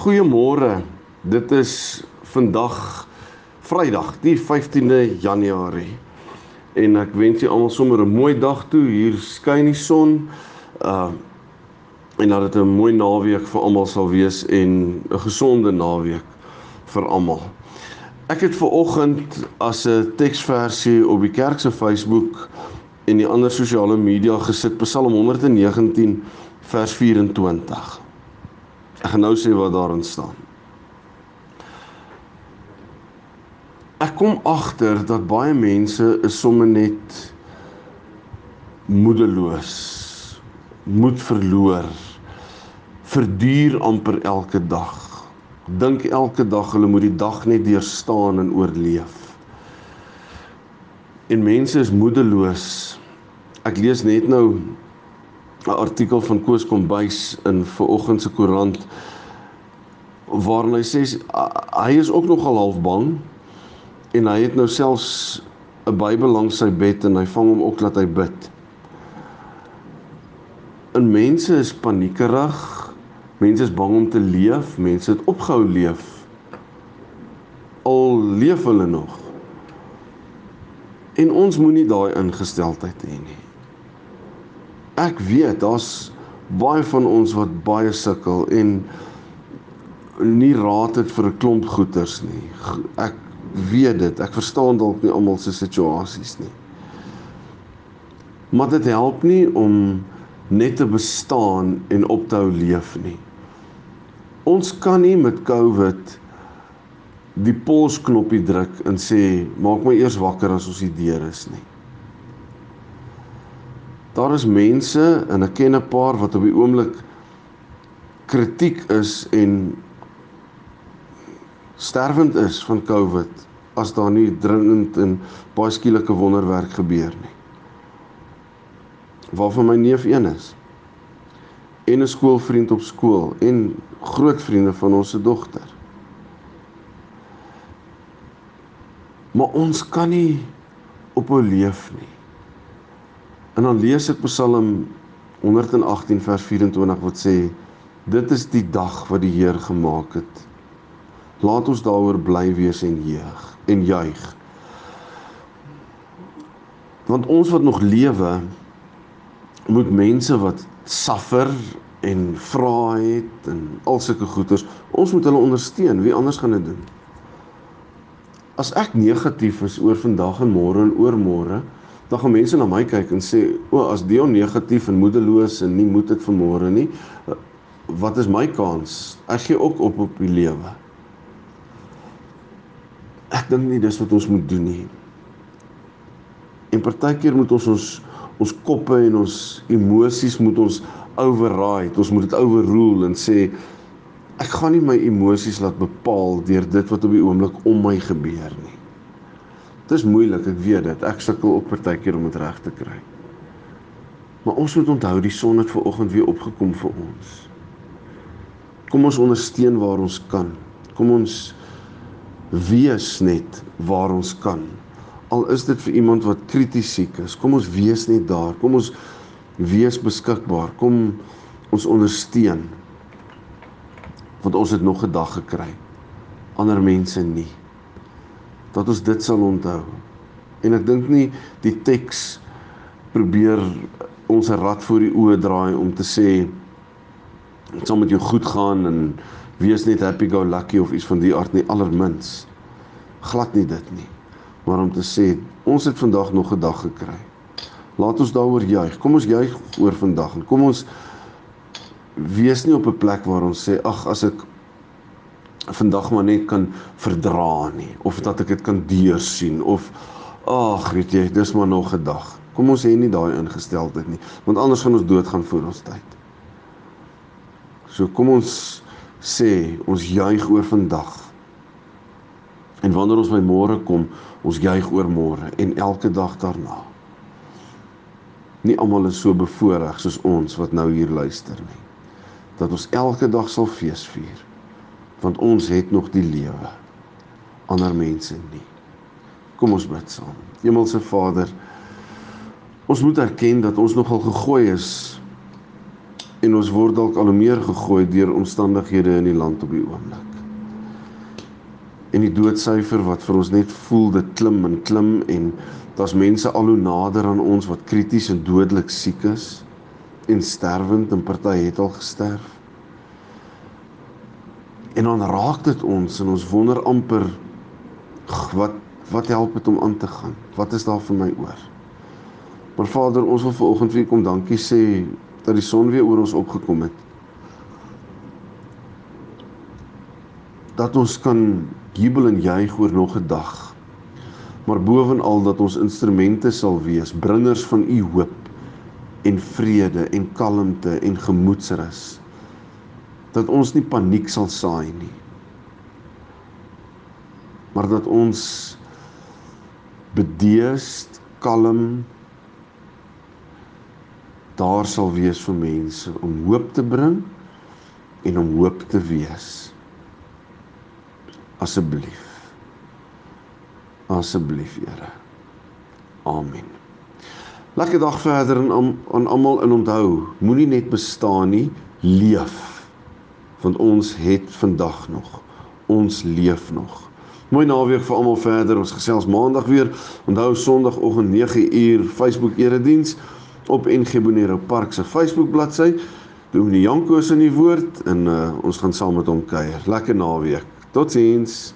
Goeiemôre. Dit is vandag Vrydag, die 15de Januarie. En ek wens julle almal sommer 'n mooi dag toe. Hier skyn die son. Uh en dat dit 'n mooi naweek vir almal sal wees en 'n gesonde naweek vir almal. Ek het ver oggend as 'n teksversie op die kerk se Facebook en die ander sosiale media gesit Psalm 119 vers 24. Ek gaan nou sê wat daarin staan. Ek kom agter dat baie mense is sommer net moedeloos, moed verloor, verduur amper elke dag. Dink elke dag hulle moet die dag net deurstaan en oorleef. En mense is moedeloos. Ek lees net nou 'n artikel van Koos Kombuis in vanoggend se koerant waarin hy sê hy is ook nogal half bang en hy het nou selfs 'n Bybel langs sy bed en hy vang hom ook laat hy bid. En mense is paniekerig. Mense is bang om te leef, mense het opgehou leef. Al leef hulle nog. En ons moenie daai ingesteldheid hê nie ek weet daar's baie van ons wat baie sukkel en nie raad het vir 'n klomp goeters nie. Ek weet dit. Ek verstaan dalk nie almal se situasies nie. Maar dit help nie om net te bestaan en op te hou leef nie. Ons kan nie met COVID die polsknoppie druk en sê maak my eers wakker as ons die deur is nie. Daar is mense en ek ken 'n paar wat op die oomblik kritiek is en sterwend is van COVID as daar nie dringend en baie skielike wonderwerk gebeur nie. Waarvan my neef een is. En 'n skoolvriend op skool en groot vriende van ons se dogter. Maar ons kan nie ophou leef nie. En dan lees ek Psalm 118 vers 24 wat sê dit is die dag wat die Heer gemaak het. Laat ons daaroor bly wees en jeug en juig. Want ons wat nog lewe moet mense wat suffer en vra het en al sulke goeters, ons moet hulle ondersteun. Wie anders gaan dit doen? As ek negatief is oor vandag en môre en oormôre, dan gaan mense na my kyk en sê o, as Dion negatief en moedeloos en nie moed het vir môre nie, wat is my kans? Ek gee ook op op die lewe. Ek dink nie dis wat ons moet doen nie. En partykeer moet ons ons ons koppe en ons emosies moet ons override. Ons moet dit overrule en sê ek gaan nie my emosies laat bepaal deur dit wat op die oomblik om my gebeur nie. Dis moeilik, ek weet dit. Ek sukkel ook partykeer om dit reg te kry. Maar ons moet onthou die son het ver oggend weer opgekom vir ons. Kom ons ondersteun waar ons kan. Kom ons wees net waar ons kan. Al is dit vir iemand wat krities siek is, kom ons wees net daar. Kom ons wees beskikbaar. Kom ons ondersteun. Want ons het nog 'n dag gekry. Ander mense nie dat ons dit sal onthou. En ek dink nie die teks probeer ons 'n rad voor die oë draai om te sê dit sal met jou goed gaan en wees net happy go lucky of iets van die aard nie allermins. Glad nie dit nie. Maar om te sê ons het vandag nog 'n dag gekry. Laat ons daaroor juig. Kom ons juig oor vandag en kom ons wees nie op 'n plek waar ons sê ag as ek vandag maar net kan verdra nie of dat ek dit kan deursien of ag weet jy dis maar nog 'n dag. Kom ons hê nie daai ingesteldheid nie want anders gaan ons doodgaan voor ons tyd. So kom ons sê, ons juig oor vandag. En wanneer ons by môre kom, ons juig oor môre en elke dag daarna. Nie almal is so bevoorreg soos ons wat nou hier luister nie. Dat ons elke dag sal fees vier. Want ons het nog die lewe. Ander mense nie. Kom ons bid saam. Hemelse Vader, ons moet erken dat ons nogal gegooi is en ons word dalk al hoe meer gegooi deur omstandighede in die land op die oomblik. En die doodsyfer wat vir ons net voel dit klim en klim en daar's mense al hoe nader aan ons wat krities en dodelik siek is en sterwend en party het al gesterf. En dan raak dit ons en ons wonder amper wat wat help dit om aan te gaan? Wat is daar vir my oor? Maar Vader, ons wil vanoggend vir U kom dankie sê dat die son weer oor ons opgekom het. Dat ons kan jubel en juig oor nog 'n dag. Maar bovenal dat ons instrumente sal wees, bringers van u hoop en vrede en kalmte en gemoedsrus. Dat ons nie paniek sal saai nie. Maar dat ons bedeesd, kalm daar sal wees vir mense om hoop te bring en om hoop te wees. Asseblief. Asseblief, Here. Amen. Lekker dag verder aan aan almal en onthou, moenie net bestaan nie, leef. Want ons het vandag nog. Ons leef nog. Mooi naweek vir almal verder. Ons gesels maandag weer. Onthou Sondagoggend 9uur Facebook erediens op NG Bonero Park se Facebook bladsy. Dominee Janko is in die woord en uh, ons gaan saam met hom kuier. Lekker naweek. Totsiens.